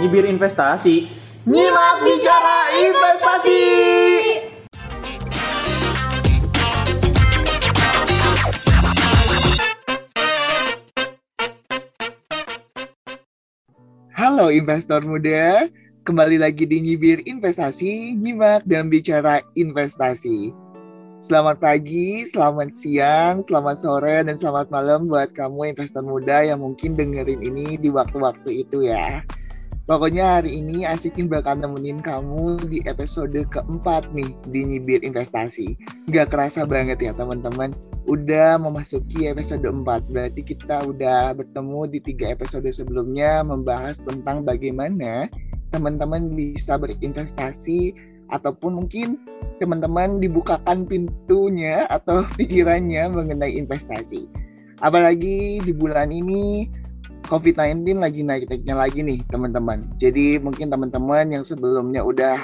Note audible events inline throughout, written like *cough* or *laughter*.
Nyibir investasi. Nyimak bicara investasi. Halo investor muda, kembali lagi di Nyibir Investasi, nyimak dan bicara investasi. Selamat pagi, selamat siang, selamat sore, dan selamat malam buat kamu investor muda yang mungkin dengerin ini di waktu-waktu itu ya. Pokoknya hari ini Asikin bakal nemenin kamu di episode keempat nih di Nyibir Investasi. Gak kerasa banget ya teman-teman, udah memasuki episode 4. Berarti kita udah bertemu di tiga episode sebelumnya membahas tentang bagaimana teman-teman bisa berinvestasi ataupun mungkin teman-teman dibukakan pintunya atau *laughs* pikirannya mengenai investasi. Apalagi di bulan ini COVID-19 lagi naik-naiknya lagi nih teman-teman. Jadi mungkin teman-teman yang sebelumnya udah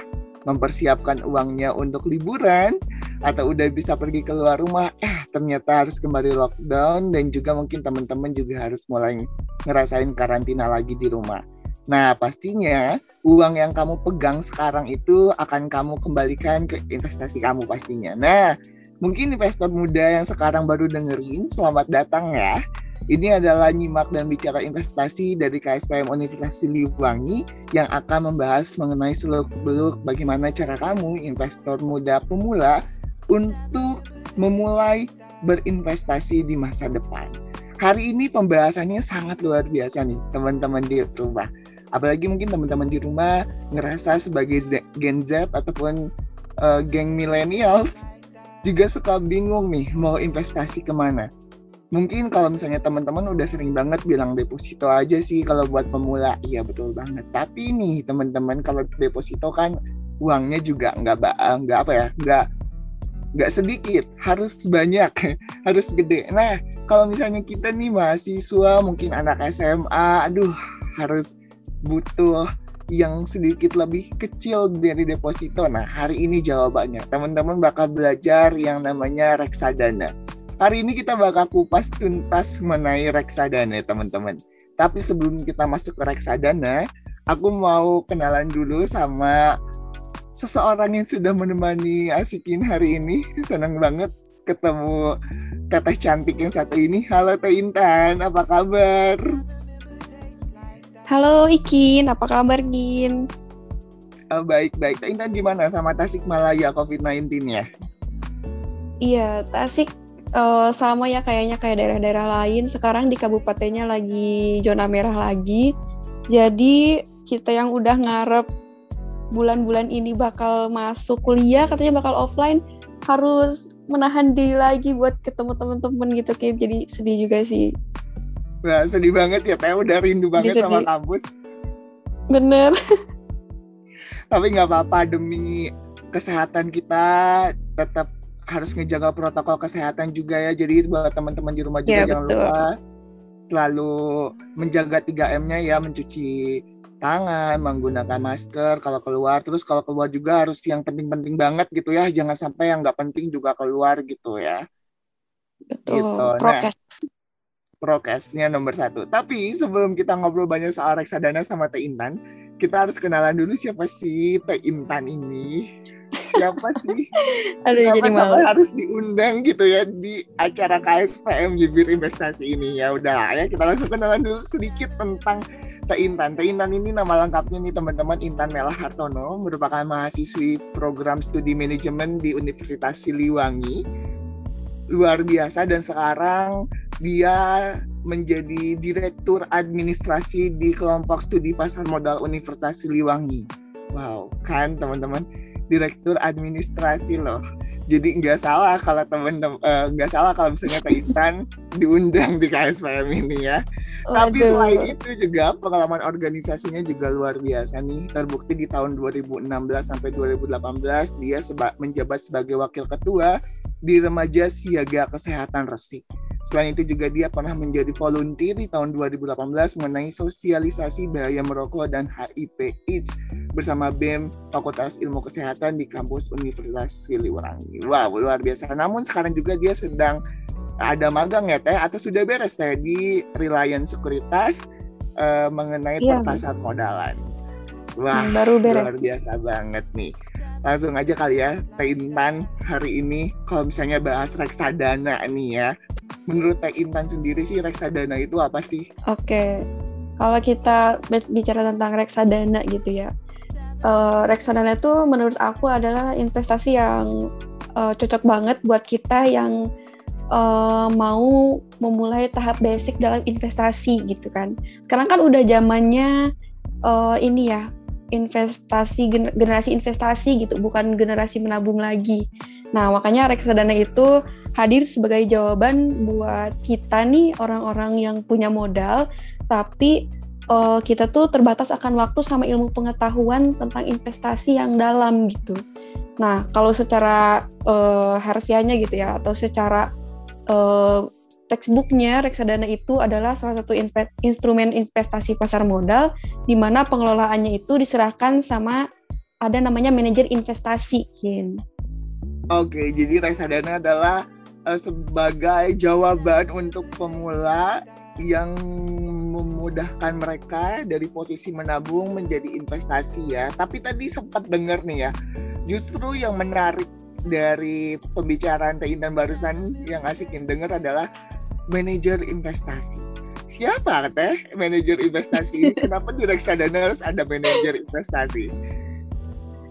mempersiapkan uangnya untuk liburan atau udah bisa pergi keluar rumah, eh ternyata harus kembali lockdown dan juga mungkin teman-teman juga harus mulai ngerasain karantina lagi di rumah. Nah, pastinya uang yang kamu pegang sekarang itu akan kamu kembalikan ke investasi kamu pastinya. Nah, mungkin investor muda yang sekarang baru dengerin, selamat datang ya ini adalah nyimak dan bicara investasi dari KSPM Universitas Siliwangi yang akan membahas mengenai seluk-beluk bagaimana cara kamu investor muda pemula untuk memulai berinvestasi di masa depan. Hari ini pembahasannya sangat luar biasa nih teman-teman di rumah. Apalagi mungkin teman-teman di rumah ngerasa sebagai Gen Z ataupun uh, geng millennials juga suka bingung nih mau investasi ke mana. Mungkin kalau misalnya teman-teman udah sering banget bilang deposito aja sih kalau buat pemula iya betul banget. Tapi nih teman-teman kalau deposito kan uangnya juga nggak nggak apa ya nggak nggak sedikit harus banyak *laughs* harus gede. Nah kalau misalnya kita nih mahasiswa mungkin anak SMA aduh harus butuh yang sedikit lebih kecil dari deposito. Nah, hari ini jawabannya. Teman-teman bakal belajar yang namanya reksadana. Hari ini kita bakal kupas tuntas mengenai reksadana teman-teman. Tapi sebelum kita masuk ke reksadana, aku mau kenalan dulu sama seseorang yang sudah menemani Asikin hari ini. Senang banget ketemu teteh cantik yang satu ini. Halo Teh Intan, apa kabar? Halo Ikin, apa kabar Gin? Uh, baik, baik. Intan gimana sama Tasik Malaya COVID-19 ya? Iya, Tasik uh, sama ya kayaknya kayak daerah-daerah lain sekarang di kabupatennya lagi zona merah lagi jadi kita yang udah ngarep bulan-bulan ini bakal masuk kuliah katanya bakal offline harus menahan diri lagi buat ketemu temen-temen gitu kayak jadi sedih juga sih Nah, sedih banget ya Teh udah rindu banget sama kampus bener *laughs* tapi nggak apa-apa demi kesehatan kita tetap harus ngejaga protokol kesehatan juga ya. Jadi buat teman-teman di rumah juga ya, jangan betul. lupa selalu menjaga 3M-nya ya, mencuci tangan, menggunakan masker kalau keluar. Terus kalau keluar juga harus yang penting-penting banget gitu ya. Jangan sampai yang nggak penting juga keluar gitu ya. Betul. Gitu. Nah. Prokesnya nomor satu. Tapi sebelum kita ngobrol banyak soal reksadana sama Teh Intan, kita harus kenalan dulu siapa sih Teh Intan ini siapa sih *laughs* Aduh, Kenapa jadi malu. harus diundang gitu ya di acara KSPM Jibir Investasi ini ya udah ya kita langsung kenalan dulu sedikit tentang Teh Intan. Teh Intan ini nama lengkapnya nih teman-teman Intan Mela Hartono merupakan mahasiswi program studi manajemen di Universitas Siliwangi luar biasa dan sekarang dia menjadi direktur administrasi di kelompok studi pasar modal Universitas Siliwangi. Wow, kan teman-teman? direktur administrasi loh jadi nggak salah kalau temen-temen uh, nggak salah kalau misalnya Taitan *laughs* diundang di KSPM ini ya Waduh. tapi selain itu juga pengalaman organisasinya juga luar biasa nih terbukti di tahun 2016 sampai 2018 dia seba menjabat sebagai wakil ketua di remaja siaga kesehatan resik Selain itu juga dia pernah menjadi volunteer di tahun 2018 mengenai sosialisasi bahaya merokok dan HIV AIDS bersama BEM Fakultas Ilmu Kesehatan di kampus Universitas Siliwangi. Wow, luar biasa. Namun sekarang juga dia sedang ada magang ya teh atau sudah beres teh di Reliance Sekuritas uh, mengenai iya, perpasar modalan. Wah, baru beres. luar biasa banget nih. Langsung aja kali ya, Teh Intan hari ini kalau misalnya bahas reksadana nih ya. Menurut Teh Intan sendiri sih reksadana itu apa sih? Oke, kalau kita bicara tentang reksadana gitu ya, uh, reksadana itu menurut aku adalah investasi yang uh, cocok banget buat kita yang uh, mau memulai tahap basic dalam investasi gitu kan. Karena kan udah zamannya uh, ini ya investasi generasi investasi gitu bukan generasi menabung lagi nah makanya reksadana itu hadir sebagai jawaban buat kita nih orang-orang yang punya modal tapi uh, kita tuh terbatas akan waktu sama ilmu pengetahuan tentang investasi yang dalam gitu nah kalau secara uh, harfiahnya gitu ya atau secara uh, textbooknya reksadana itu adalah salah satu inve instrumen investasi pasar modal di mana pengelolaannya itu diserahkan sama ada namanya manajer investasi. Oke, jadi reksadana adalah uh, sebagai jawaban untuk pemula yang memudahkan mereka dari posisi menabung menjadi investasi ya. Tapi tadi sempat dengar nih ya, justru yang menarik dari pembicaraan Teh Intan barusan yang asikin dengar adalah manajer investasi. Siapa teh manajer investasi? *laughs* Kenapa di reksadana harus ada manajer investasi?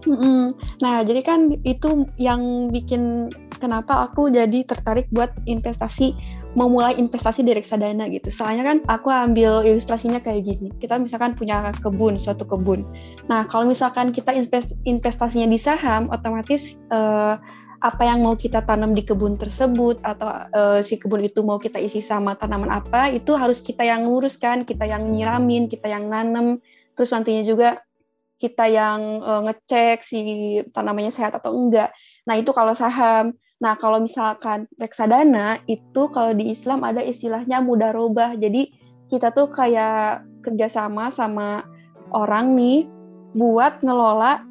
Mm-mm. Nah, jadi kan itu yang bikin kenapa aku jadi tertarik buat investasi, memulai investasi di reksadana gitu. Soalnya kan aku ambil ilustrasinya kayak gini. Kita misalkan punya kebun, suatu kebun. Nah, kalau misalkan kita invest, investasinya di saham, otomatis uh, apa yang mau kita tanam di kebun tersebut atau uh, si kebun itu mau kita isi sama tanaman apa itu harus kita yang nguruskan, kita yang nyiramin, kita yang nanam, terus nantinya juga kita yang uh, ngecek si tanamannya sehat atau enggak. Nah itu kalau saham. Nah kalau misalkan reksadana itu kalau di Islam ada istilahnya mudarobah. Jadi kita tuh kayak kerjasama sama orang nih buat ngelola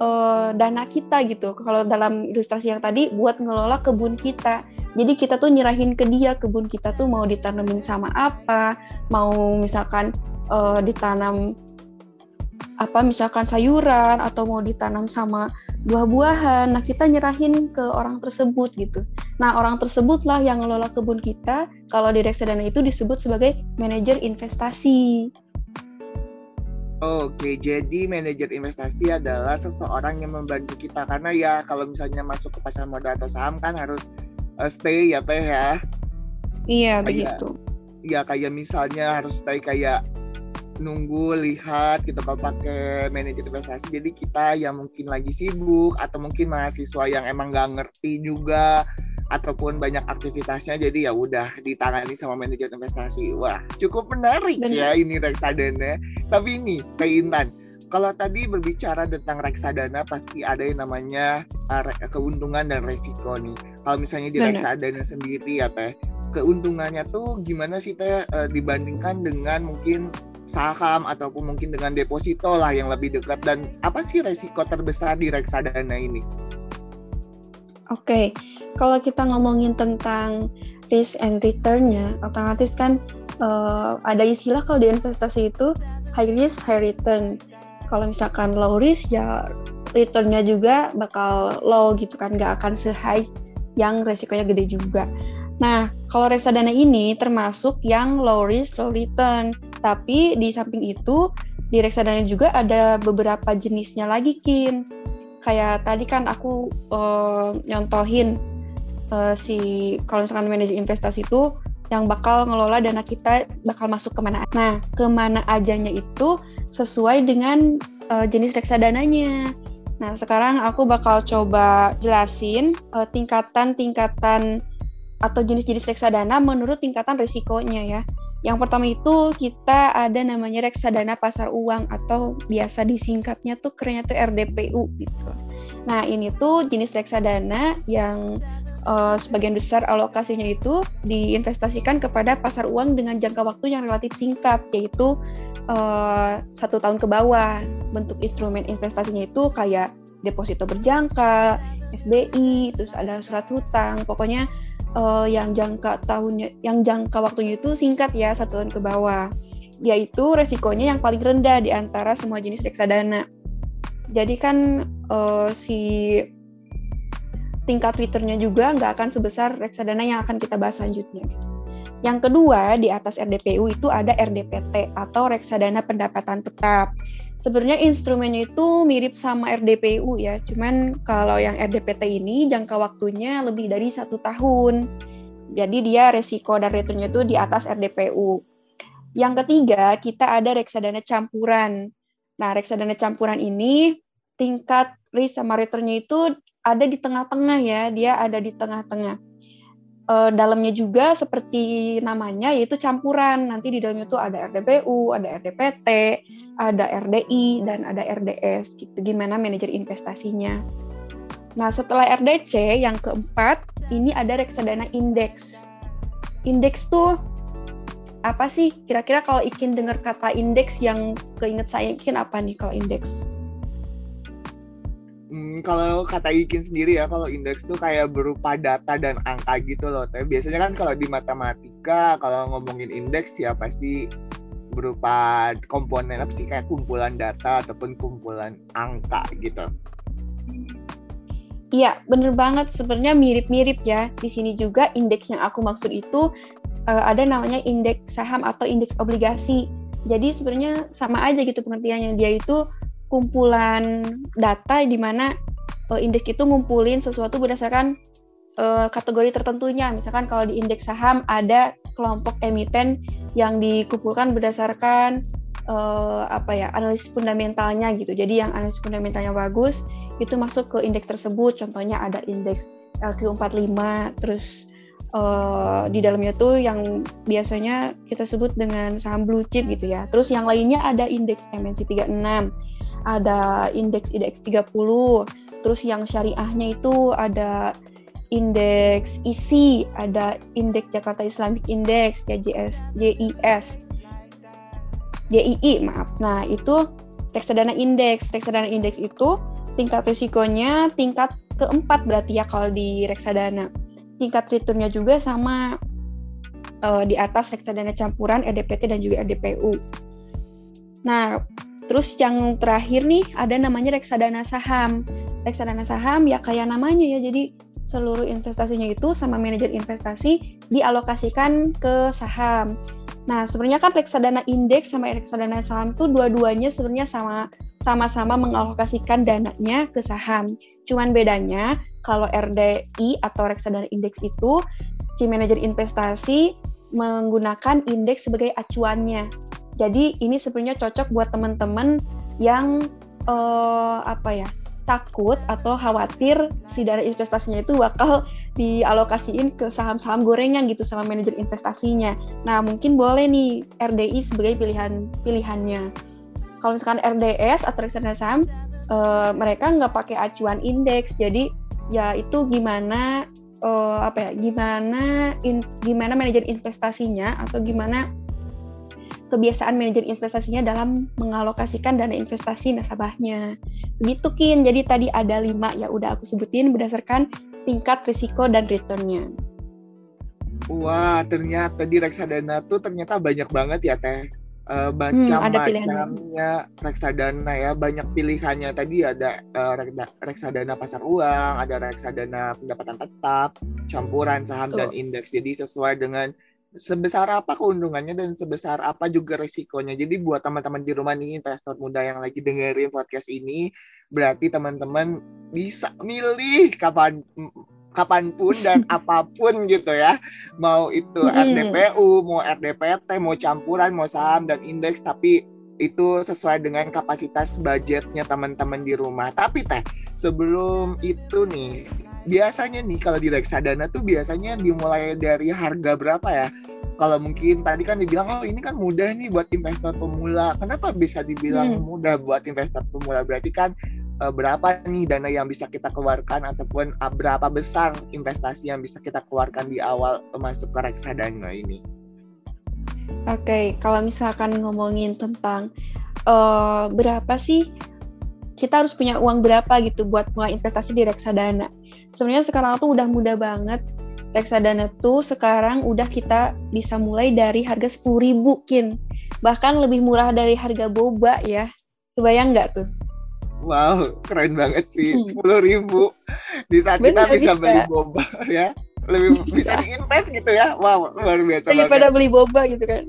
uh, dana kita gitu. Kalau dalam ilustrasi yang tadi buat ngelola kebun kita. Jadi kita tuh nyerahin ke dia kebun kita tuh mau ditanemin sama apa, mau misalkan uh, ditanam apa misalkan sayuran atau mau ditanam sama buah-buahan. Nah, kita nyerahin ke orang tersebut gitu. Nah, orang tersebutlah yang ngelola kebun kita. Kalau di reksadana itu disebut sebagai manajer investasi. Oke, jadi manajer investasi adalah seseorang yang membantu kita karena ya kalau misalnya masuk ke pasar modal atau saham kan harus uh, stay ya teh ya. Iya kayak, begitu. Ya kayak misalnya harus stay kayak nunggu lihat gitu kalau pakai manajer investasi jadi kita yang mungkin lagi sibuk atau mungkin mahasiswa yang emang nggak ngerti juga ataupun banyak aktivitasnya jadi ya udah ditangani sama manajer investasi wah cukup menarik Benar. ya ini reksadana tapi ini kayak Intan kalau tadi berbicara tentang reksadana pasti ada yang namanya uh, keuntungan dan resiko nih kalau misalnya di Benar. reksadana sendiri ya teh keuntungannya tuh gimana sih teh uh, dibandingkan dengan mungkin saham ataupun mungkin dengan deposito lah yang lebih dekat dan apa sih resiko terbesar di reksadana ini? Oke, okay. kalau kita ngomongin tentang risk and return-nya, otomatis kan uh, ada istilah kalau di investasi itu high risk, high return. Kalau misalkan low risk, ya return-nya juga bakal low gitu kan, nggak akan se-high yang resikonya gede juga. Nah, kalau reksadana ini termasuk yang low risk, low return. Tapi di samping itu, di reksadana juga ada beberapa jenisnya lagi, Kin kayak tadi kan aku uh, nyontohin uh, si kalau misalkan manajer investasi itu yang bakal ngelola dana kita bakal masuk ke mana. Nah, ke mana ajanya itu sesuai dengan uh, jenis reksadananya. Nah, sekarang aku bakal coba jelasin tingkatan-tingkatan uh, atau jenis-jenis reksadana menurut tingkatan risikonya ya. Yang pertama itu kita ada namanya reksadana pasar uang atau biasa disingkatnya tuh kerennya tuh RDPU gitu. Nah ini tuh jenis reksadana yang uh, sebagian besar alokasinya itu diinvestasikan kepada pasar uang dengan jangka waktu yang relatif singkat yaitu uh, satu tahun ke bawah. Bentuk instrumen investasinya itu kayak deposito berjangka, SBI, terus ada surat hutang, pokoknya uh, yang jangka tahunnya, yang jangka waktunya itu singkat ya satu tahun ke bawah. Yaitu resikonya yang paling rendah di antara semua jenis reksadana. Jadi kan uh, si tingkat returnnya juga nggak akan sebesar reksadana yang akan kita bahas selanjutnya. Yang kedua, di atas RDPU itu ada RDPT atau reksadana pendapatan tetap. Sebenarnya instrumennya itu mirip sama RDPU ya, cuman kalau yang RDPT ini jangka waktunya lebih dari satu tahun. Jadi dia resiko dan returnnya itu di atas RDPU. Yang ketiga, kita ada reksadana campuran. Nah, reksadana campuran ini tingkat risk sama returnnya itu ada di tengah-tengah ya, dia ada di tengah-tengah. E, dalamnya juga seperti namanya yaitu campuran. Nanti di dalamnya tuh ada RDPU, ada RDPT, ada RDI dan ada RDS gitu. Gimana manajer investasinya. Nah, setelah RDC yang keempat, ini ada reksadana indeks. Indeks tuh apa sih? Kira-kira kalau Ikin dengar kata indeks yang keinget saya Ikin apa nih kalau indeks? Hmm, kalau kata Ikin sendiri ya, kalau indeks tuh kayak berupa data dan angka gitu loh. Tapi biasanya kan kalau di matematika, kalau ngomongin indeks ya pasti berupa komponen apa sih kayak kumpulan data ataupun kumpulan angka gitu. Iya, bener banget. Sebenarnya mirip-mirip ya. Di sini juga indeks yang aku maksud itu uh, ada namanya indeks saham atau indeks obligasi. Jadi sebenarnya sama aja gitu pengertiannya. Dia itu kumpulan data di mana uh, indeks itu ngumpulin sesuatu berdasarkan uh, kategori tertentunya. Misalkan kalau di indeks saham ada kelompok emiten yang dikumpulkan berdasarkan uh, apa ya analisis fundamentalnya gitu. Jadi yang analisis fundamentalnya bagus itu masuk ke indeks tersebut. Contohnya ada indeks LQ45 terus uh, di dalamnya tuh yang biasanya kita sebut dengan saham blue chip gitu ya. Terus yang lainnya ada indeks MNC 36 ada indeks IDX 30, terus yang syariahnya itu ada indeks ISI, ada indeks Jakarta Islamic Index, JIS, JIS, JII, maaf. Nah, itu reksadana indeks. Reksadana indeks itu tingkat risikonya tingkat keempat berarti ya kalau di reksadana. Tingkat returnnya juga sama uh, di atas reksadana campuran EDPT dan juga EDPU. Nah, Terus yang terakhir nih ada namanya reksadana saham. Reksadana saham ya kayak namanya ya, jadi seluruh investasinya itu sama manajer investasi dialokasikan ke saham. Nah, sebenarnya kan reksadana indeks sama reksadana saham tuh dua-duanya sebenarnya sama sama-sama mengalokasikan dananya ke saham. Cuman bedanya kalau RDI atau reksadana indeks itu si manajer investasi menggunakan indeks sebagai acuannya. Jadi ini sebenarnya cocok buat teman-teman yang uh, apa ya takut atau khawatir si dana investasinya itu bakal dialokasiin ke saham-saham gorengan gitu sama manajer investasinya. Nah mungkin boleh nih RDI sebagai pilihan pilihannya. Kalau misalkan RDS atau reksadana saham, uh, mereka nggak pakai acuan indeks, jadi ya itu gimana uh, apa ya gimana in, gimana manajer investasinya atau gimana kebiasaan manajer investasinya dalam mengalokasikan dana investasi nasabahnya. Begitu Kin, jadi tadi ada lima ya udah aku sebutin berdasarkan tingkat risiko dan returnnya. Wah, ternyata di reksadana tuh ternyata banyak banget ya Teh. Uh, macam-macamnya reksadana ya, banyak pilihannya. Tadi ada uh, reksadana pasar uang, ada reksadana pendapatan tetap, campuran saham Tuh. dan indeks. Jadi sesuai dengan sebesar apa keuntungannya dan sebesar apa juga risikonya. Jadi buat teman-teman di rumah nih investor muda yang lagi dengerin podcast ini, berarti teman-teman bisa milih kapan kapan pun dan *laughs* apa pun gitu ya. Mau itu. RDPU, mau RDPT, mau campuran, mau saham dan indeks tapi itu sesuai dengan kapasitas budgetnya teman-teman di rumah. Tapi teh, sebelum itu nih biasanya nih kalau di reksadana tuh biasanya dimulai dari harga berapa ya? Kalau mungkin tadi kan dibilang oh ini kan mudah nih buat investor pemula. Kenapa bisa dibilang hmm. mudah buat investor pemula? Berarti kan uh, berapa nih dana yang bisa kita keluarkan ataupun uh, berapa besar investasi yang bisa kita keluarkan di awal masuk ke reksadana ini? Oke, okay, kalau misalkan ngomongin tentang uh, berapa sih kita harus punya uang berapa gitu buat mulai investasi di reksadana. Sebenarnya sekarang tuh udah mudah banget. Reksadana tuh sekarang udah kita bisa mulai dari harga sepuluh ribu kin. Bahkan lebih murah dari harga boba ya. Kebayang nggak tuh? Wow keren banget sih. Hmm. sepuluh ribu. Di saat Bener, kita bisa, bisa. beli boba ya lebih *laughs* bisa diinvest gitu ya. Wow luar biasa daripada banget. beli boba gitu kan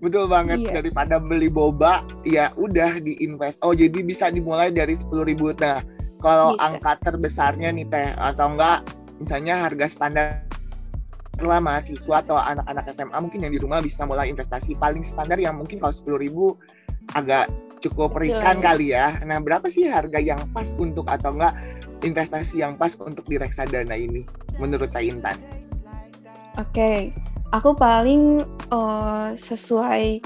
betul banget iya. daripada beli boba ya udah diinvest oh jadi bisa dimulai dari sepuluh ribu nah kalau angka terbesarnya nih teh atau enggak misalnya harga standar lah mahasiswa atau anak-anak SMA mungkin yang di rumah bisa mulai investasi paling standar yang mungkin kalau sepuluh ribu agak cukup riskan kali ya. Nah berapa sih harga yang pas untuk atau enggak investasi yang pas untuk di reksadana ini menurut Teh Intan? Oke, okay. Aku paling uh, sesuai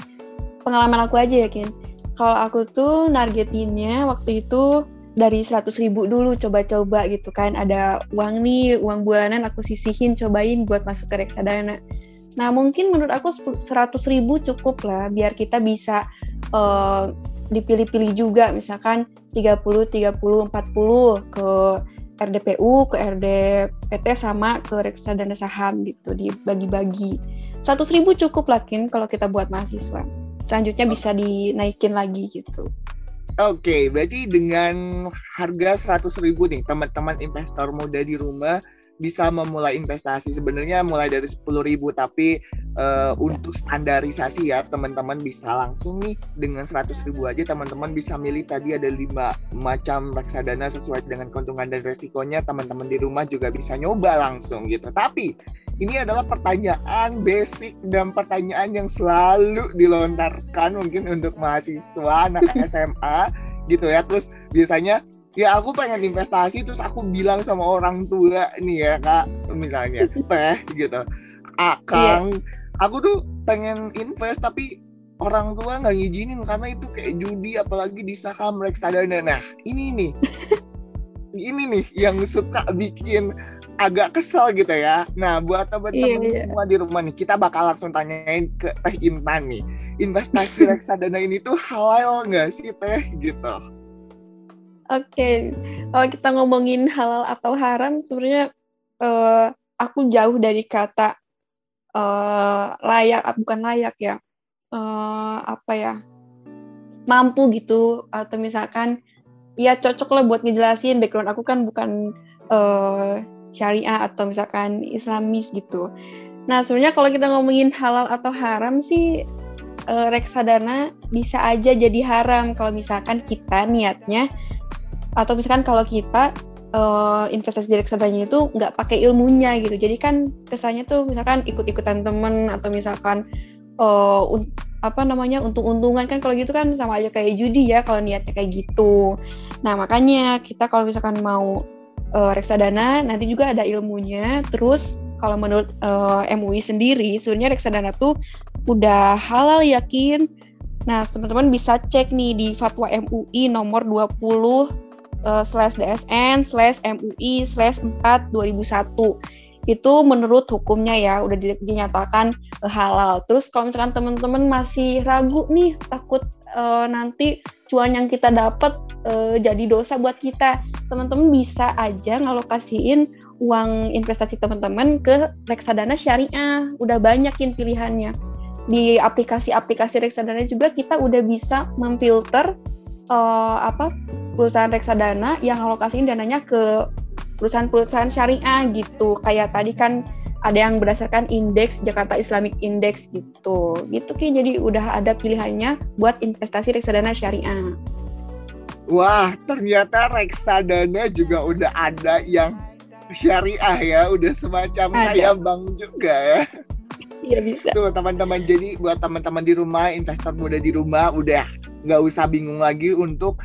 pengalaman aku aja ya Kin. Kalau aku tuh nargetinnya waktu itu dari 100 ribu dulu coba-coba gitu kan. Ada uang nih uang bulanan aku sisihin cobain buat masuk ke reksadana. Nah mungkin menurut aku 100 ribu cukup lah biar kita bisa uh, dipilih-pilih juga. Misalkan 30 30 40 ke RDPU ke RDPT sama ke reksadana saham gitu dibagi-bagi 100 ribu cukup lah kalau kita buat mahasiswa. Selanjutnya bisa dinaikin lagi gitu. Oke, okay, berarti dengan harga 100 ribu nih, teman-teman investor muda di rumah bisa memulai investasi. Sebenarnya mulai dari 10 ribu, tapi uh, untuk standarisasi ya, teman-teman bisa langsung nih dengan 100 ribu aja, teman-teman bisa milih tadi ada lima macam reksadana sesuai dengan keuntungan dan resikonya. Teman-teman di rumah juga bisa nyoba langsung gitu. Tapi ini adalah pertanyaan basic dan pertanyaan yang selalu dilontarkan mungkin untuk mahasiswa anak *laughs* SMA gitu ya terus biasanya ya aku pengen investasi terus aku bilang sama orang tua nih ya kak misalnya teh gitu akang yeah. Aku tuh pengen invest tapi orang tua nggak ngizinin karena itu kayak judi apalagi di saham reksadana nah ini nih *laughs* ini nih yang suka bikin agak kesel gitu ya. Nah, buat teman-teman iya, iya. semua di rumah nih, kita bakal langsung tanyain ke Teh Intan nih. Investasi *laughs* reksadana ini tuh halal nggak sih Teh gitu? Oke, okay. kalau kita ngomongin halal atau haram, sebenarnya uh, aku jauh dari kata uh, layak, bukan layak ya, uh, apa ya, mampu gitu, atau misalkan ya cocok lah buat ngejelasin background aku kan bukan uh, syariah atau misalkan islamis gitu. Nah sebenarnya kalau kita ngomongin halal atau haram sih e, reksadana bisa aja jadi haram kalau misalkan kita niatnya atau misalkan kalau kita e, investasi di reksadana itu nggak pakai ilmunya gitu. Jadi kan kesannya tuh misalkan ikut-ikutan temen atau misalkan e, apa namanya untung-untungan kan kalau gitu kan sama aja kayak judi ya kalau niatnya kayak gitu. Nah makanya kita kalau misalkan mau uh, reksadana nanti juga ada ilmunya. Terus kalau menurut uh, MUI sendiri sebenarnya reksadana tuh udah halal yakin. Nah, teman-teman bisa cek nih di fatwa MUI nomor 20 uh, slash DSN slash MUI slash 4 2001 itu menurut hukumnya ya udah dinyatakan uh, halal. Terus kalau misalkan teman-teman masih ragu nih takut uh, nanti cuan yang kita dapat uh, jadi dosa buat kita, teman-teman bisa aja ngalokasiin uang investasi teman-teman ke reksadana syariah. Udah banyakin pilihannya. Di aplikasi-aplikasi reksadana juga kita udah bisa memfilter uh, apa perusahaan reksadana yang alokasiin dananya ke perusahaan-perusahaan syariah gitu. Kayak tadi kan ada yang berdasarkan indeks Jakarta Islamic Index gitu. Gitu Ki, jadi udah ada pilihannya buat investasi reksadana syariah. Wah, ternyata reksadana juga udah ada yang syariah ya, udah semacam ada. kayak bank juga ya. Iya bisa. Tuh teman-teman, jadi buat teman-teman di rumah, investor muda di rumah, udah nggak usah bingung lagi untuk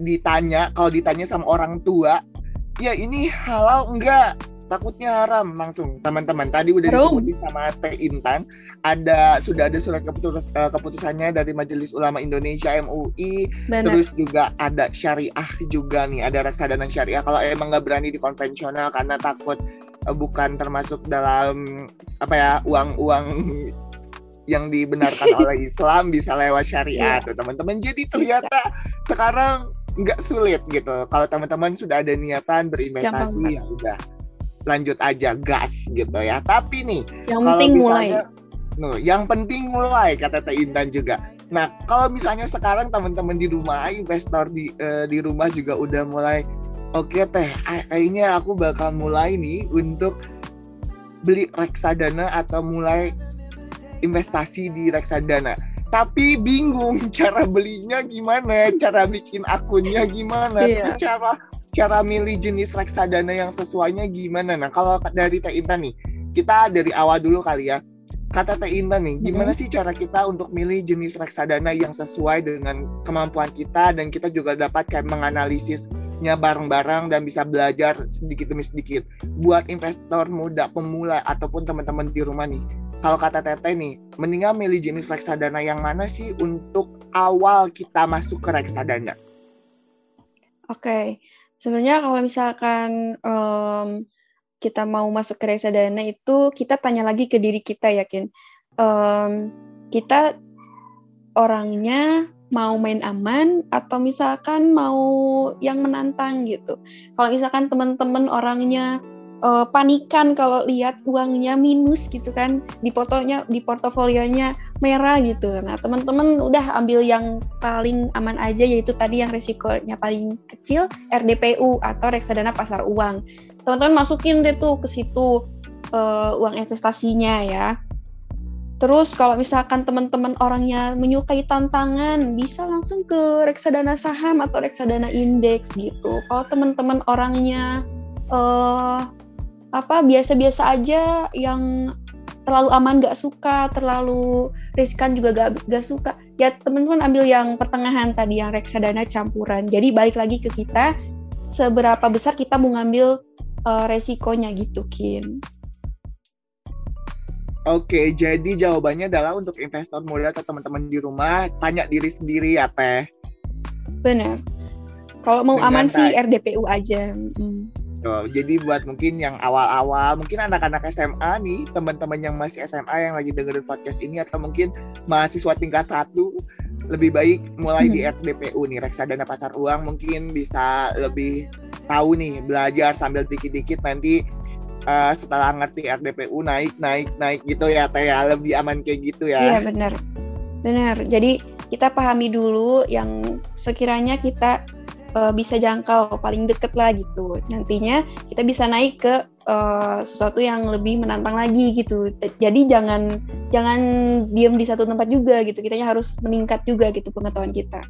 ditanya. Kalau ditanya sama orang tua, ya ini halal enggak takutnya haram langsung teman-teman tadi udah disebutin sama Teh Intan ada sudah ada surat keputus, uh, keputusannya dari Majelis Ulama Indonesia MUI Bener. terus juga ada syariah juga nih ada reksadana syariah kalau emang nggak berani di konvensional karena takut uh, bukan termasuk dalam apa ya uang-uang yang dibenarkan *laughs* oleh Islam bisa lewat syariah yeah. tuh teman-teman jadi ternyata sekarang nggak sulit gitu kalau teman-teman sudah ada niatan berinvestasi ya udah lanjut aja gas gitu ya. Tapi nih yang penting mulai. No, yang penting mulai kata Teh Intan juga. Nah, kalau misalnya sekarang teman-teman di rumah, investor di uh, di rumah juga udah mulai oke okay, Teh, kayaknya aku bakal mulai nih untuk beli reksadana atau mulai investasi di reksadana. Tapi bingung *laughs* cara belinya gimana, cara bikin akunnya gimana, yeah. cara cara milih jenis reksadana yang sesuainya gimana. Nah, kalau dari Teh Intan nih, kita dari awal dulu kali ya. Kata Teh Intan nih, gimana mm -hmm. sih cara kita untuk milih jenis reksadana yang sesuai dengan kemampuan kita dan kita juga dapat kayak menganalisisnya bareng-bareng dan bisa belajar sedikit demi sedikit. Buat investor muda, pemula ataupun teman-teman di rumah nih, kalau kata Teteh nih, mendingan milih jenis reksadana yang mana sih untuk awal kita masuk ke reksadana? Oke, okay. sebenarnya kalau misalkan um, kita mau masuk ke reksadana itu kita tanya lagi ke diri kita yakin um, kita orangnya mau main aman atau misalkan mau yang menantang gitu. Kalau misalkan teman-teman orangnya uh, panikan kalau lihat uangnya minus gitu kan di fotonya di portofolionya merah gitu. Nah teman-teman udah ambil yang paling aman aja yaitu tadi yang resikonya paling kecil RDPU atau reksadana pasar uang. Teman-teman masukin deh tuh ke situ uh, uang investasinya ya. Terus kalau misalkan teman-teman orangnya menyukai tantangan, bisa langsung ke reksadana saham atau reksadana indeks gitu. Kalau teman-teman orangnya uh, apa biasa-biasa aja yang terlalu aman gak suka, terlalu riskan juga gak, gak suka. Ya teman-teman ambil yang pertengahan tadi yang reksadana campuran. Jadi balik lagi ke kita, seberapa besar kita mau ngambil uh, resikonya gitu, Kin. Oke, jadi jawabannya adalah untuk investor muda atau teman-teman di rumah, tanya diri sendiri ya, Teh. Benar. Kalau mau Dengan aman sih RDPU aja. Hmm. Oh, jadi buat mungkin yang awal-awal, mungkin anak-anak SMA nih, teman-teman yang masih SMA yang lagi dengerin podcast ini atau mungkin mahasiswa tingkat satu, lebih baik mulai di hmm. RDPU nih, reksadana pasar uang mungkin bisa lebih tahu nih, belajar sambil dikit-dikit nanti uh, setelah ngerti RDPU naik naik naik gitu ya Teh ya, lebih aman kayak gitu ya. Iya benar. Benar. Jadi kita pahami dulu yang sekiranya kita uh, bisa jangkau paling deket lah gitu. Nantinya kita bisa naik ke uh, sesuatu yang lebih menantang lagi gitu. Jadi jangan jangan diam di satu tempat juga gitu. Kitanya harus meningkat juga gitu pengetahuan kita.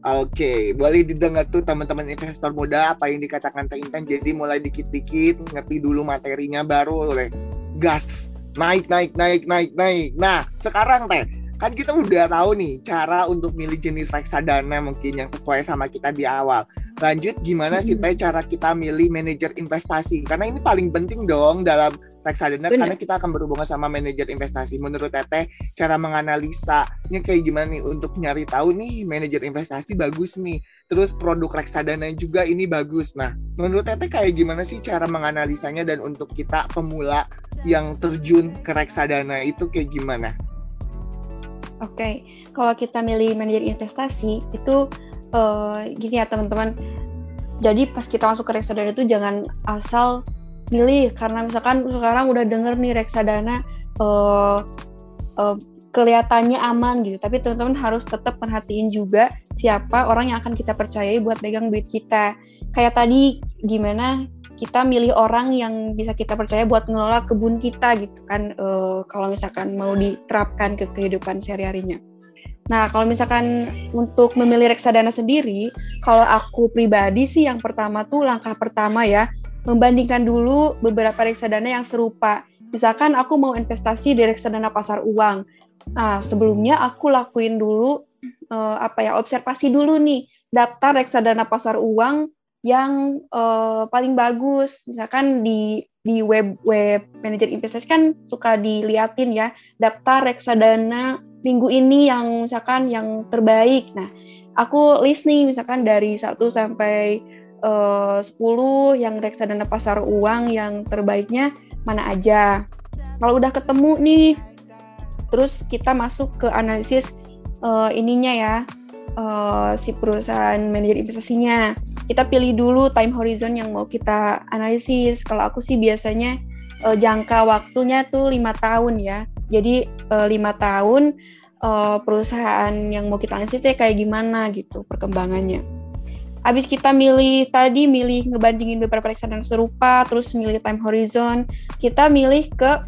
Oke, okay, boleh didengar tuh teman-teman investor muda apa yang dikatakan Teh Intan. Jadi mulai dikit-dikit ngerti dulu materinya baru oleh gas naik naik naik naik naik. Nah sekarang Teh kan kita udah tahu nih cara untuk milih jenis reksadana mungkin yang sesuai sama kita di awal. Lanjut gimana sih teh cara kita milih manajer investasi? Karena ini paling penting dong dalam reksadana Bener. karena kita akan berhubungan sama manajer investasi. Menurut Teteh cara menganalisa ini kayak gimana nih untuk nyari tahu nih manajer investasi bagus nih. Terus produk reksadana juga ini bagus. Nah, menurut Teteh kayak gimana sih cara menganalisanya dan untuk kita pemula yang terjun ke reksadana itu kayak gimana? Oke, okay. kalau kita milih manajer investasi itu uh, gini ya teman-teman. Jadi pas kita masuk ke reksadana itu jangan asal milih karena misalkan sekarang udah denger nih reksadana uh, uh, kelihatannya aman gitu, tapi teman-teman harus tetap perhatiin juga siapa orang yang akan kita percayai buat pegang duit kita. Kayak tadi gimana kita milih orang yang bisa kita percaya buat ngelola kebun kita gitu kan uh, kalau misalkan mau diterapkan ke kehidupan sehari-harinya. Nah, kalau misalkan untuk memilih reksadana sendiri, kalau aku pribadi sih yang pertama tuh langkah pertama ya, membandingkan dulu beberapa reksadana yang serupa. Misalkan aku mau investasi di reksadana pasar uang. Nah, sebelumnya aku lakuin dulu uh, apa ya, observasi dulu nih daftar reksadana pasar uang yang uh, paling bagus. Misalkan di di web web manajer investasi kan suka diliatin ya daftar reksadana minggu ini yang misalkan yang terbaik. Nah aku list nih misalkan dari 1 sampai uh, 10 yang reksadana pasar uang yang terbaiknya mana aja. Kalau udah ketemu nih terus kita masuk ke analisis uh, ininya ya uh, si perusahaan manajer investasinya kita pilih dulu time horizon yang mau kita analisis. Kalau aku sih biasanya uh, jangka waktunya tuh lima tahun ya. Jadi lima tahun uh, perusahaan yang mau kita analisis kayak gimana gitu perkembangannya. Abis kita milih tadi milih ngebandingin beberapa reksadana serupa, terus milih time horizon, kita milih ke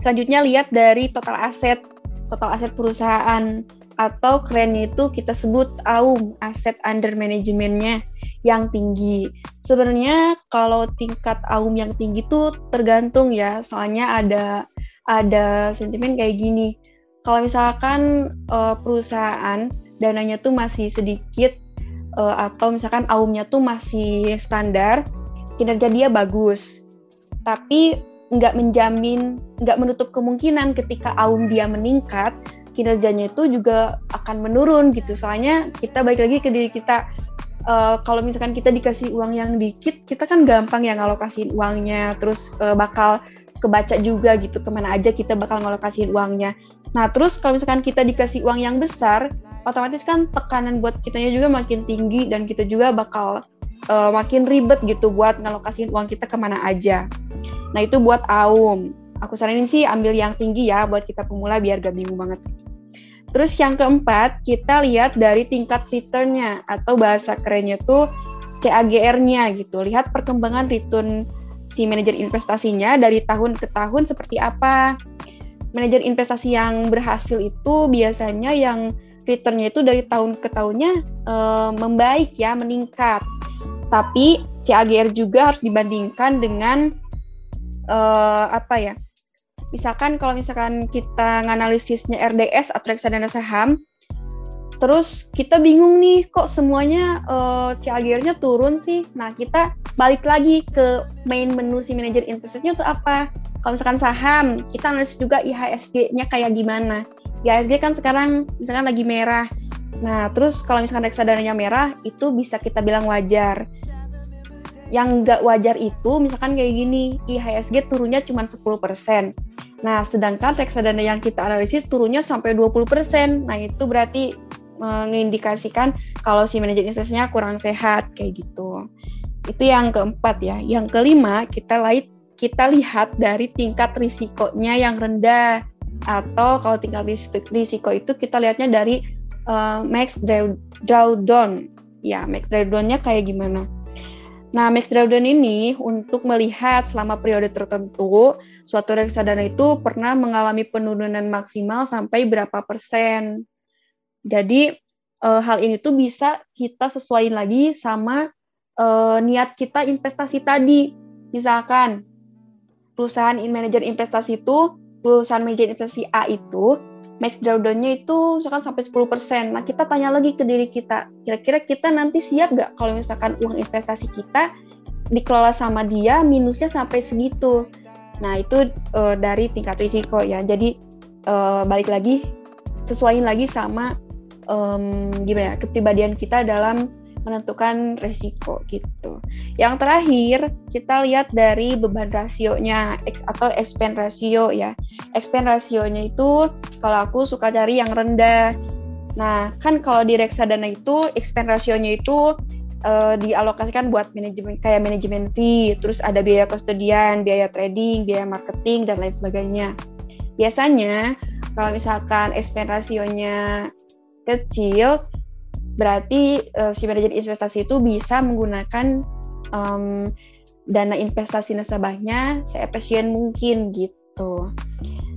selanjutnya lihat dari total aset, total aset perusahaan atau kerennya itu kita sebut AUM, aset under manajemennya yang tinggi. Sebenarnya kalau tingkat AUM yang tinggi itu tergantung ya, soalnya ada ada sentimen kayak gini. Kalau misalkan uh, perusahaan dananya tuh masih sedikit uh, atau misalkan AUM-nya tuh masih standar, kinerja dia bagus. Tapi nggak menjamin, nggak menutup kemungkinan ketika AUM dia meningkat, kinerjanya itu juga akan menurun gitu. Soalnya kita balik lagi ke diri kita. Uh, kalau misalkan kita dikasih uang yang dikit, kita kan gampang ya ngalokasiin uangnya, terus uh, bakal kebaca juga gitu ke mana aja kita bakal ngalokasiin uangnya. Nah terus kalau misalkan kita dikasih uang yang besar, otomatis kan tekanan buat kitanya juga makin tinggi dan kita juga bakal uh, makin ribet gitu buat ngalokasiin uang kita ke mana aja. Nah itu buat AUM. Aku saranin sih ambil yang tinggi ya buat kita pemula biar gak bingung banget. Terus yang keempat, kita lihat dari tingkat returnnya atau bahasa kerennya tuh CAGR-nya gitu. Lihat perkembangan return si manajer investasinya dari tahun ke tahun seperti apa. Manajer investasi yang berhasil itu biasanya yang returnnya itu dari tahun ke tahunnya e, membaik ya, meningkat. Tapi CAGR juga harus dibandingkan dengan e, apa ya? Misalkan kalau misalkan kita nganalisisnya RDS atau reksadana saham, terus kita bingung nih kok semuanya uh, eh, CAGR-nya turun sih. Nah, kita balik lagi ke main menu si manajer investasinya itu apa? Kalau misalkan saham, kita analisis juga IHSG-nya kayak gimana. IHSG kan sekarang misalkan lagi merah. Nah, terus kalau misalkan reksadananya merah, itu bisa kita bilang wajar yang nggak wajar itu misalkan kayak gini IHSG turunnya cuma 10%. Nah, sedangkan reksadana yang kita analisis turunnya sampai 20%. Nah, itu berarti mengindikasikan kalau si manajer investasinya kurang sehat kayak gitu. Itu yang keempat ya. Yang kelima, kita lihat kita lihat dari tingkat risikonya yang rendah atau kalau tingkat risiko itu kita lihatnya dari uh, max drawdown. Ya, max drawdownnya kayak gimana? Nah, max drawdown ini untuk melihat selama periode tertentu suatu reksadana itu pernah mengalami penurunan maksimal sampai berapa persen. Jadi e, hal ini tuh bisa kita sesuaiin lagi sama e, niat kita investasi tadi. Misalkan perusahaan manajer investasi itu perusahaan manajer investasi A itu max drawdown-nya itu misalkan sampai 10%. Nah, kita tanya lagi ke diri kita, kira-kira kita nanti siap nggak kalau misalkan uang investasi kita dikelola sama dia minusnya sampai segitu. Nah, itu uh, dari tingkat risiko ya. Jadi uh, balik lagi sesuaiin lagi sama um, gimana ya, kepribadian kita dalam menentukan resiko gitu. Yang terakhir, kita lihat dari beban rasionya X atau expense ratio ya. Expense rasionya itu kalau aku suka cari yang rendah. Nah, kan kalau di reksadana itu expense rasionya itu uh, dialokasikan buat manajemen kayak manajemen fee, terus ada biaya kustodian, biaya trading, biaya marketing dan lain sebagainya. Biasanya kalau misalkan expense rasionya kecil, berarti uh, si manajer investasi itu bisa menggunakan um, dana investasi nasabahnya seefisien mungkin gitu.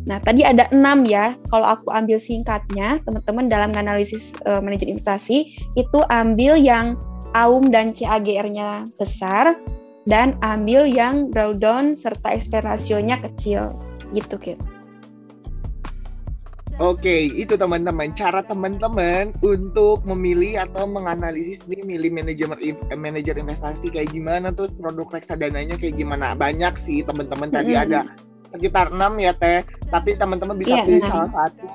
Nah, tadi ada enam ya. Kalau aku ambil singkatnya, teman-teman dalam analisis uh, manajer investasi itu ambil yang AUM dan CAGR-nya besar dan ambil yang drawdown serta ekspirasionya kecil gitu, Kit. Oke, itu teman-teman cara teman-teman untuk memilih atau menganalisis nih milih manajer manajer investasi kayak gimana tuh produk reksadananya kayak gimana. Banyak sih teman-teman tadi mm -hmm. ada sekitar enam ya Teh, tapi teman-teman bisa yeah, pilih 6. salah satu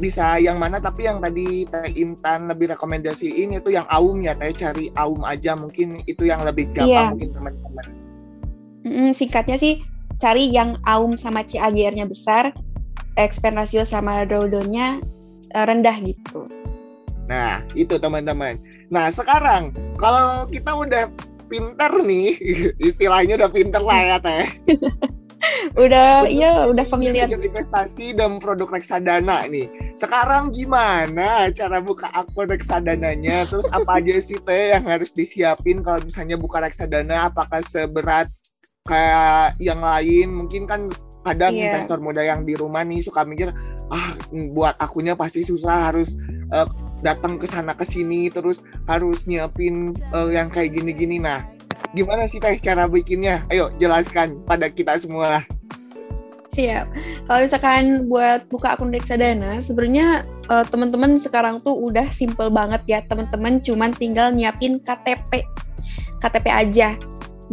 bisa yang mana tapi yang tadi Teh Intan lebih rekomendasiin itu yang Aum ya Teh cari Aum aja mungkin itu yang lebih gampang yeah. mungkin teman-teman. Mm, singkatnya sih cari yang Aum sama CAGR-nya besar expense ratio sama drawdown-nya uh, rendah gitu. Nah, itu teman-teman. Nah sekarang kalau kita udah pinter nih, *laughs* istilahnya udah pinter lah ya teh. *laughs* udah iya udah familiar investasi dan produk reksadana nih sekarang gimana cara buka akun reksadananya terus *laughs* apa aja sih teh yang harus disiapin kalau misalnya buka reksadana apakah seberat kayak yang lain mungkin kan kadang yeah. investor muda yang di rumah nih suka mikir ah buat akunnya pasti susah harus uh, datang ke sana ke sini terus harus nyiapin uh, yang kayak gini-gini nah gimana sih teh cara bikinnya ayo jelaskan pada kita semua Siap. Kalau misalkan buat buka akun reksadana, sebenarnya uh, teman-teman sekarang tuh udah simple banget ya. Teman-teman cuman tinggal nyiapin KTP. KTP aja.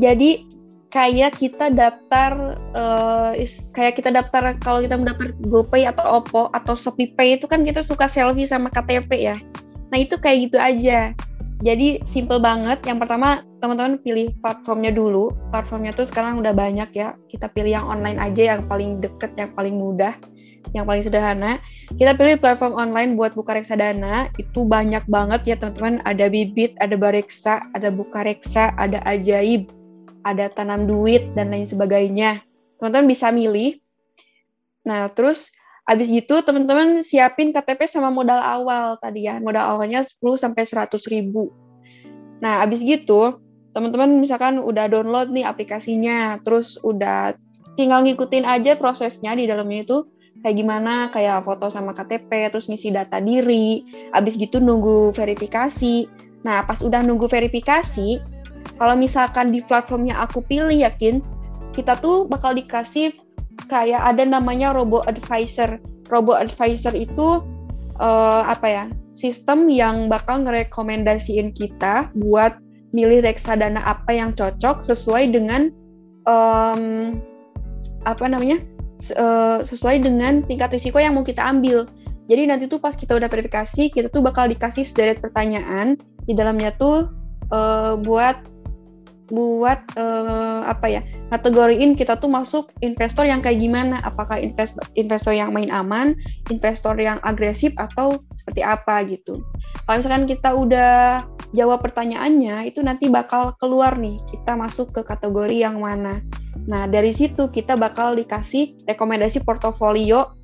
Jadi kayak kita daftar uh, is, kayak kita daftar kalau kita mendaftar GoPay atau Oppo atau ShopeePay itu kan kita suka selfie sama KTP ya. Nah, itu kayak gitu aja. Jadi simple banget. Yang pertama teman-teman pilih platformnya dulu. Platformnya tuh sekarang udah banyak ya. Kita pilih yang online aja yang paling deket, yang paling mudah, yang paling sederhana. Kita pilih platform online buat buka reksadana. Itu banyak banget ya teman-teman. Ada Bibit, ada Bareksa, ada Buka Reksa, ada Ajaib, ada tanam duit dan lain sebagainya. Teman-teman bisa milih. Nah, terus abis gitu teman-teman siapin KTP sama modal awal tadi ya. Modal awalnya 10 sampai 100 ribu. Nah, abis gitu teman-teman misalkan udah download nih aplikasinya, terus udah tinggal ngikutin aja prosesnya di dalamnya itu kayak gimana, kayak foto sama KTP, terus ngisi data diri, abis gitu nunggu verifikasi. Nah, pas udah nunggu verifikasi, kalau misalkan di platformnya aku pilih yakin kita tuh bakal dikasih kayak ada namanya robo advisor. Robo advisor itu uh, apa ya? Sistem yang bakal ngerekomendasiin kita buat milih reksadana apa yang cocok sesuai dengan um, apa namanya? Uh, sesuai dengan tingkat risiko yang mau kita ambil. Jadi nanti tuh pas kita udah verifikasi, kita tuh bakal dikasih sederet pertanyaan di dalamnya tuh uh, buat buat uh, apa ya kategoriin kita tuh masuk investor yang kayak gimana. Apakah investor investor yang main aman investor yang agresif atau seperti apa gitu. Kalau misalkan kita udah jawab pertanyaannya itu nanti bakal keluar nih kita masuk ke kategori yang mana. Nah dari situ kita bakal dikasih rekomendasi portofolio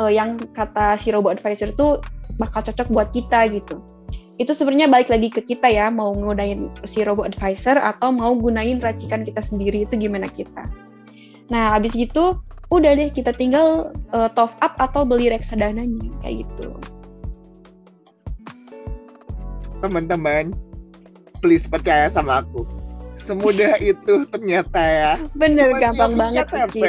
uh, yang kata si robo advisor tuh bakal cocok buat kita gitu itu sebenarnya balik lagi ke kita ya mau gunain si robo advisor atau mau gunain racikan kita sendiri itu gimana kita. Nah habis gitu udah deh kita tinggal uh, top up atau beli reksadananya kayak gitu. Teman-teman please percaya sama aku. Semudah *laughs* itu ternyata ya. Bener Cuma gampang banget KTP. *laughs*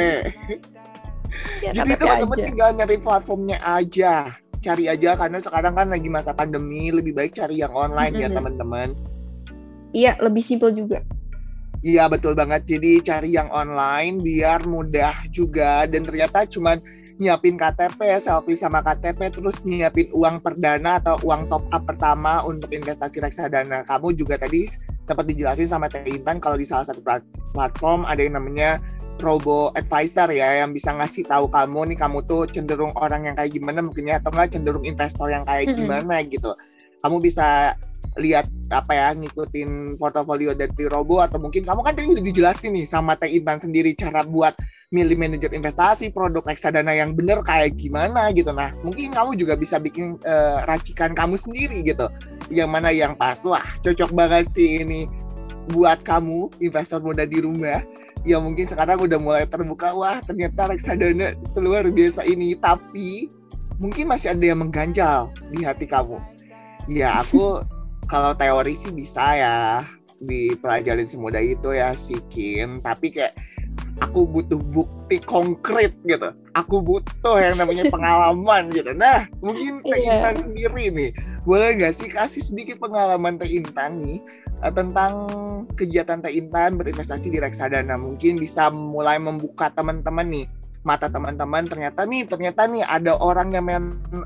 Ya, jadi teman-teman tinggal nyari platformnya aja cari aja karena sekarang kan lagi masa pandemi lebih baik cari yang online mm -hmm. ya teman-teman iya lebih simpel juga Iya betul banget. Jadi cari yang online biar mudah juga dan ternyata cuman nyiapin KTP, selfie sama KTP terus nyiapin uang perdana atau uang top up pertama untuk investasi reksadana. Kamu juga tadi sempat dijelasin sama Teh Intan kalau di salah satu platform ada yang namanya robo advisor ya yang bisa ngasih tahu kamu nih kamu tuh cenderung orang yang kayak gimana mungkin ya atau enggak cenderung investor yang kayak mm -hmm. gimana gitu. Kamu bisa lihat apa ya ngikutin portofolio dari Robo atau mungkin kamu kan tadi udah dijelasin nih sama Teh Intan sendiri cara buat milih manajer investasi produk reksadana yang bener kayak gimana gitu. Nah mungkin kamu juga bisa bikin uh, racikan kamu sendiri gitu. Yang mana yang pas. Wah cocok banget sih ini buat kamu investor muda di rumah. Ya mungkin sekarang udah mulai terbuka. Wah ternyata reksadana seluar biasa ini. Tapi mungkin masih ada yang mengganjal di hati kamu. Ya aku *laughs* kalau teori sih bisa ya dipelajarin semudah itu ya sikin tapi kayak aku butuh bukti konkret gitu. Aku butuh yang namanya pengalaman gitu. Nah mungkin Teh yeah. Intan sendiri nih. Boleh nggak sih kasih sedikit pengalaman Teh Intan nih uh, tentang kegiatan Teh Intan berinvestasi di reksadana? Mungkin bisa mulai membuka teman-teman nih mata teman-teman ternyata nih ternyata nih ada orang yang mem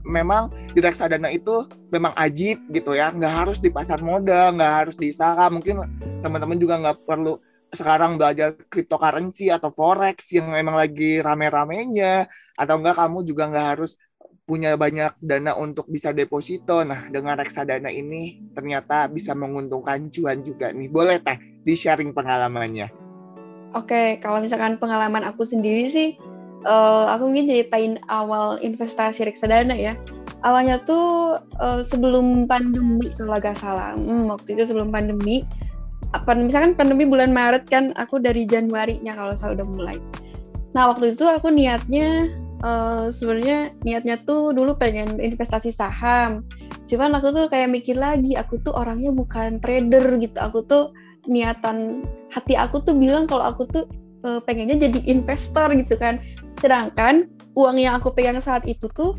memang di reksadana itu memang ajib gitu ya nggak harus di pasar modal nggak harus di saham mungkin teman-teman juga nggak perlu sekarang belajar cryptocurrency atau forex yang memang lagi rame-ramenya atau enggak kamu juga nggak harus punya banyak dana untuk bisa deposito. Nah, dengan reksadana ini ternyata bisa menguntungkan cuan juga nih. Boleh teh di-sharing pengalamannya? Oke, kalau misalkan pengalaman aku sendiri sih, uh, aku mungkin ceritain awal investasi reksadana ya. Awalnya tuh uh, sebelum pandemi kalau gak salah. Hmm, waktu itu sebelum pandemi, apa misalkan pandemi bulan Maret kan, aku dari Januari-nya kalau saya udah mulai. Nah, waktu itu aku niatnya uh, sebenarnya niatnya tuh dulu pengen investasi saham. Cuman aku tuh kayak mikir lagi, aku tuh orangnya bukan trader gitu. Aku tuh niatan hati aku tuh bilang kalau aku tuh uh, pengennya jadi investor gitu kan. Sedangkan uang yang aku pegang saat itu tuh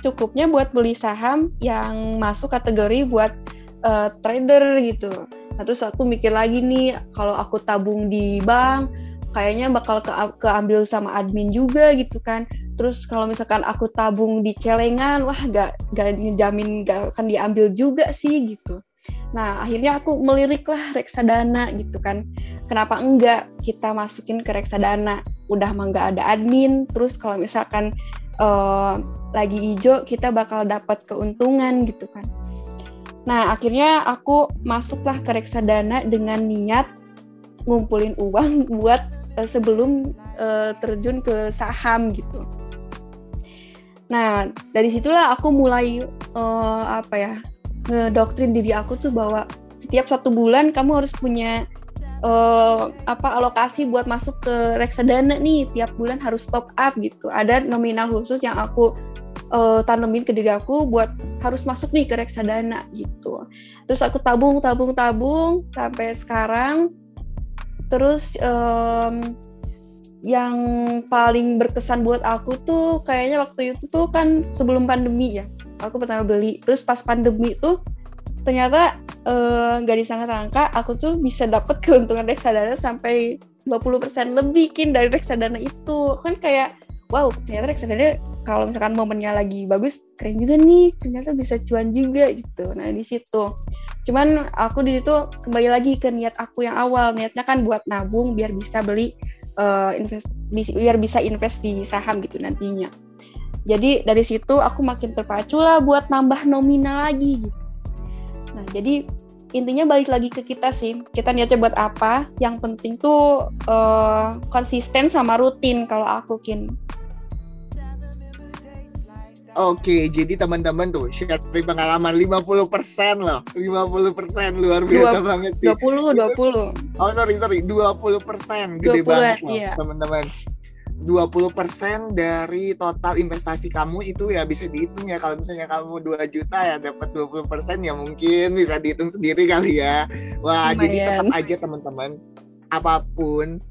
cukupnya buat beli saham yang masuk kategori buat uh, trader gitu. Nah, terus aku mikir lagi nih, kalau aku tabung di bank, kayaknya bakal ke keambil sama admin juga gitu kan terus kalau misalkan aku tabung di celengan wah gak gak ngejamin gak akan diambil juga sih gitu nah akhirnya aku melirik lah reksadana gitu kan kenapa enggak kita masukin ke reksadana? Udah mah nggak ada admin. Terus kalau misalkan uh, lagi hijau kita bakal dapat keuntungan gitu kan. Nah akhirnya aku masuklah ke reksadana dengan niat ngumpulin uang *laughs* buat uh, sebelum uh, terjun ke saham gitu. Nah, dari situlah aku mulai uh, apa ya ngedoktrin diri aku tuh bahwa setiap satu bulan kamu harus punya uh, apa alokasi buat masuk ke reksadana nih tiap bulan harus top up gitu. Ada nominal khusus yang aku uh, tanemin ke diri aku buat harus masuk nih ke reksadana gitu. Terus aku tabung tabung tabung sampai sekarang. Terus um, yang paling berkesan buat aku tuh kayaknya waktu itu tuh kan sebelum pandemi ya aku pertama beli terus pas pandemi tuh ternyata eh, nggak uh, disangka-sangka aku tuh bisa dapat keuntungan reksadana sampai 20% lebih kin dari reksadana itu. Kan kayak wow ternyata reksadana kalau misalkan momennya lagi bagus keren juga nih. Ternyata bisa cuan juga gitu. Nah di situ. Cuman aku di situ kembali lagi ke niat aku yang awal. Niatnya kan buat nabung biar bisa beli uh, invest biar bisa invest di saham gitu nantinya. Jadi dari situ aku makin terpacu lah buat nambah nominal lagi gitu. Nah jadi intinya balik lagi ke kita sih. Kita niatnya buat apa? Yang penting tuh uh, konsisten sama rutin kalau aku kin. Oke, jadi teman-teman tuh share pengalaman 50% loh. 50% luar biasa 20, banget sih. 20, 20. Oh, sorry, sorry. 20%. Gede 20, banget loh, iya. teman-teman. 20% dari total investasi kamu itu ya bisa dihitung ya kalau misalnya kamu 2 juta ya dapat 20% ya mungkin bisa dihitung sendiri kali ya. Wah, Lumayan. jadi tetap aja teman-teman apa pun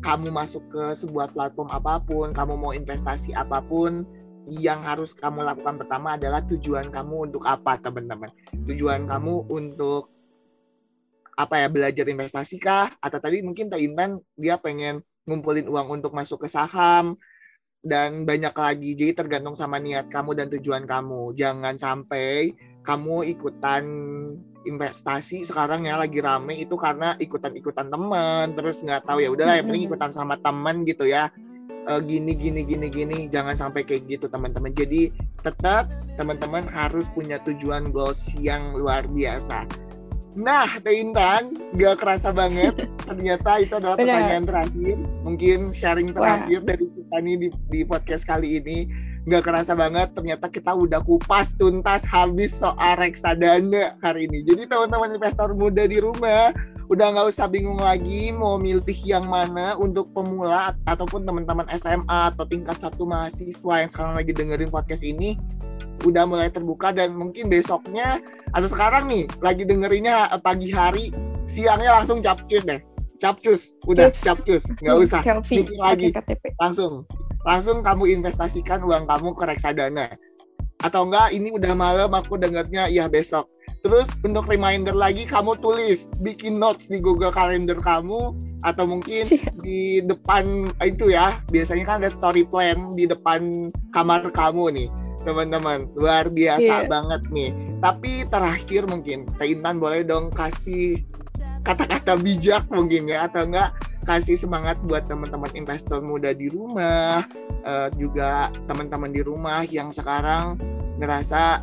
kamu masuk ke sebuah platform apa pun, kamu mau investasi apa pun, yang harus kamu lakukan pertama adalah tujuan kamu untuk apa teman-teman tujuan kamu untuk apa ya belajar investasi kah atau tadi mungkin Teh Intan dia pengen ngumpulin uang untuk masuk ke saham dan banyak lagi. Jadi tergantung sama niat kamu dan tujuan kamu. Jangan sampai kamu ikutan investasi sekarang ya lagi rame itu karena ikutan-ikutan teman terus nggak tahu ya udahlah yang penting ikutan sama teman gitu ya. Uh, gini gini gini gini jangan sampai kayak gitu teman-teman. Jadi tetap teman-teman harus punya tujuan goals yang luar biasa Nah, Teh Intan, gak kerasa banget. *laughs* Ternyata itu adalah Benar. pertanyaan terakhir. Mungkin sharing terakhir Wah. dari kita nih di, di podcast kali ini. Gak kerasa banget, ternyata kita udah kupas tuntas habis soal reksadana hari ini. Jadi teman-teman investor muda di rumah, udah nggak usah bingung lagi mau milih yang mana untuk pemula ataupun teman-teman SMA atau tingkat satu mahasiswa yang sekarang lagi dengerin podcast ini udah mulai terbuka dan mungkin besoknya atau sekarang nih lagi dengerinnya pagi hari siangnya langsung capcus deh. Capcus udah Cus. capcus nggak *laughs* usah. Mikir lagi. Langsung langsung kamu investasikan uang kamu ke reksadana. Atau enggak ini udah malam aku dengarnya ya besok. Terus untuk reminder lagi kamu tulis, bikin notes di Google Calendar kamu atau mungkin di depan itu ya. Biasanya kan ada story plan di depan kamar kamu nih, teman-teman. Luar biasa yeah. banget nih. Tapi terakhir mungkin Teh Intan boleh dong kasih kata-kata bijak mungkin ya atau enggak kasih semangat buat teman-teman investor muda di rumah, uh, juga teman-teman di rumah yang sekarang ngerasa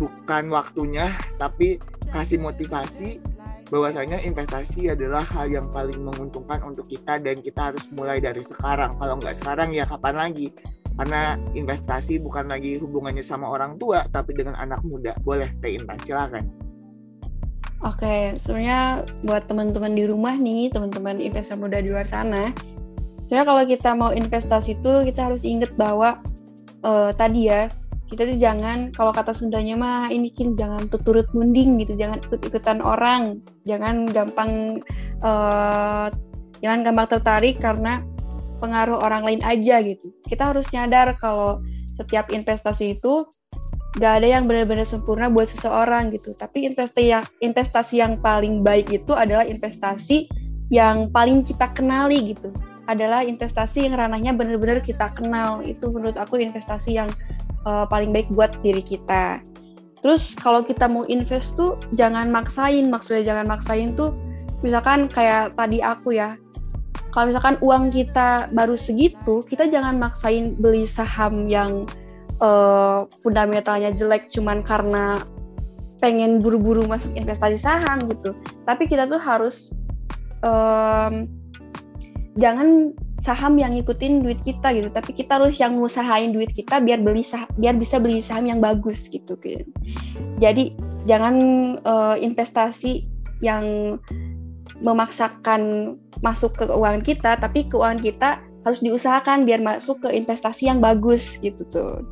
bukan waktunya, tapi kasih motivasi bahwasanya investasi adalah hal yang paling menguntungkan untuk kita dan kita harus mulai dari sekarang. Kalau nggak sekarang ya kapan lagi? Karena investasi bukan lagi hubungannya sama orang tua, tapi dengan anak muda. Boleh, Teh Intan, silakan. Oke, sebenarnya buat teman-teman di rumah nih, teman-teman investor muda di luar sana, sebenarnya kalau kita mau investasi itu kita harus ingat bahwa uh, tadi ya kita tuh jangan kalau kata Sundanya mah ini kin jangan turut munding gitu, jangan ikut-ikutan orang, jangan gampang uh, jangan gampang tertarik karena pengaruh orang lain aja gitu. Kita harus nyadar kalau setiap investasi itu gak ada yang benar-benar sempurna buat seseorang gitu. Tapi investasi yang investasi yang paling baik itu adalah investasi yang paling kita kenali gitu. Adalah investasi yang ranahnya benar-benar kita kenal. Itu menurut aku investasi yang uh, paling baik buat diri kita. Terus kalau kita mau invest tuh jangan maksain. Maksudnya jangan maksain tuh misalkan kayak tadi aku ya. Kalau misalkan uang kita baru segitu, kita jangan maksain beli saham yang uh, fundamentalnya jelek cuman karena pengen buru-buru masuk investasi saham gitu. Tapi kita tuh harus um, jangan saham yang ngikutin duit kita gitu, tapi kita harus yang ngusahain duit kita biar beli saham, biar bisa beli saham yang bagus gitu. Jadi jangan uh, investasi yang memaksakan masuk ke keuangan kita, tapi keuangan kita harus diusahakan biar masuk ke investasi yang bagus gitu tuh.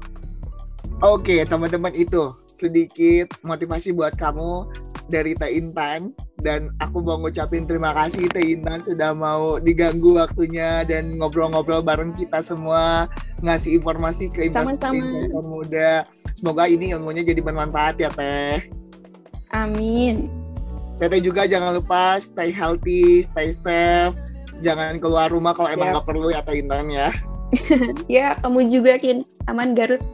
Oke, teman-teman itu sedikit motivasi buat kamu dari Teh Intan dan aku mau ngucapin terima kasih Teh Intan sudah mau diganggu waktunya dan ngobrol-ngobrol bareng kita semua ngasih informasi ke investor muda. Semoga ini ilmunya jadi bermanfaat ya Teh. Amin. Teteh juga jangan lupa stay healthy, stay safe. Jangan keluar rumah kalau emang nggak perlu ya Intan ya. *laughs* ya, kamu juga Kin. Aman Garut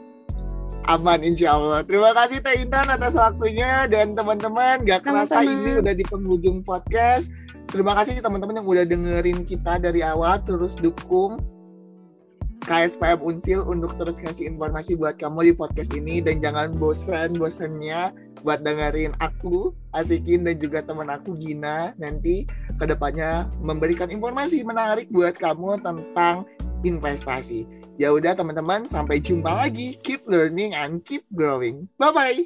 aman insya Allah. Terima kasih Teh Intan atas waktunya dan teman-teman gak kerasa ini udah di penghujung podcast. Terima kasih teman-teman yang udah dengerin kita dari awal terus dukung KSPM Unsil untuk terus ngasih informasi buat kamu di podcast ini dan jangan bosan-bosannya buat dengerin aku, Asikin dan juga teman aku Gina nanti ke depannya memberikan informasi menarik buat kamu tentang investasi. Ya udah teman-teman, sampai jumpa lagi. Keep learning and keep growing. Bye bye.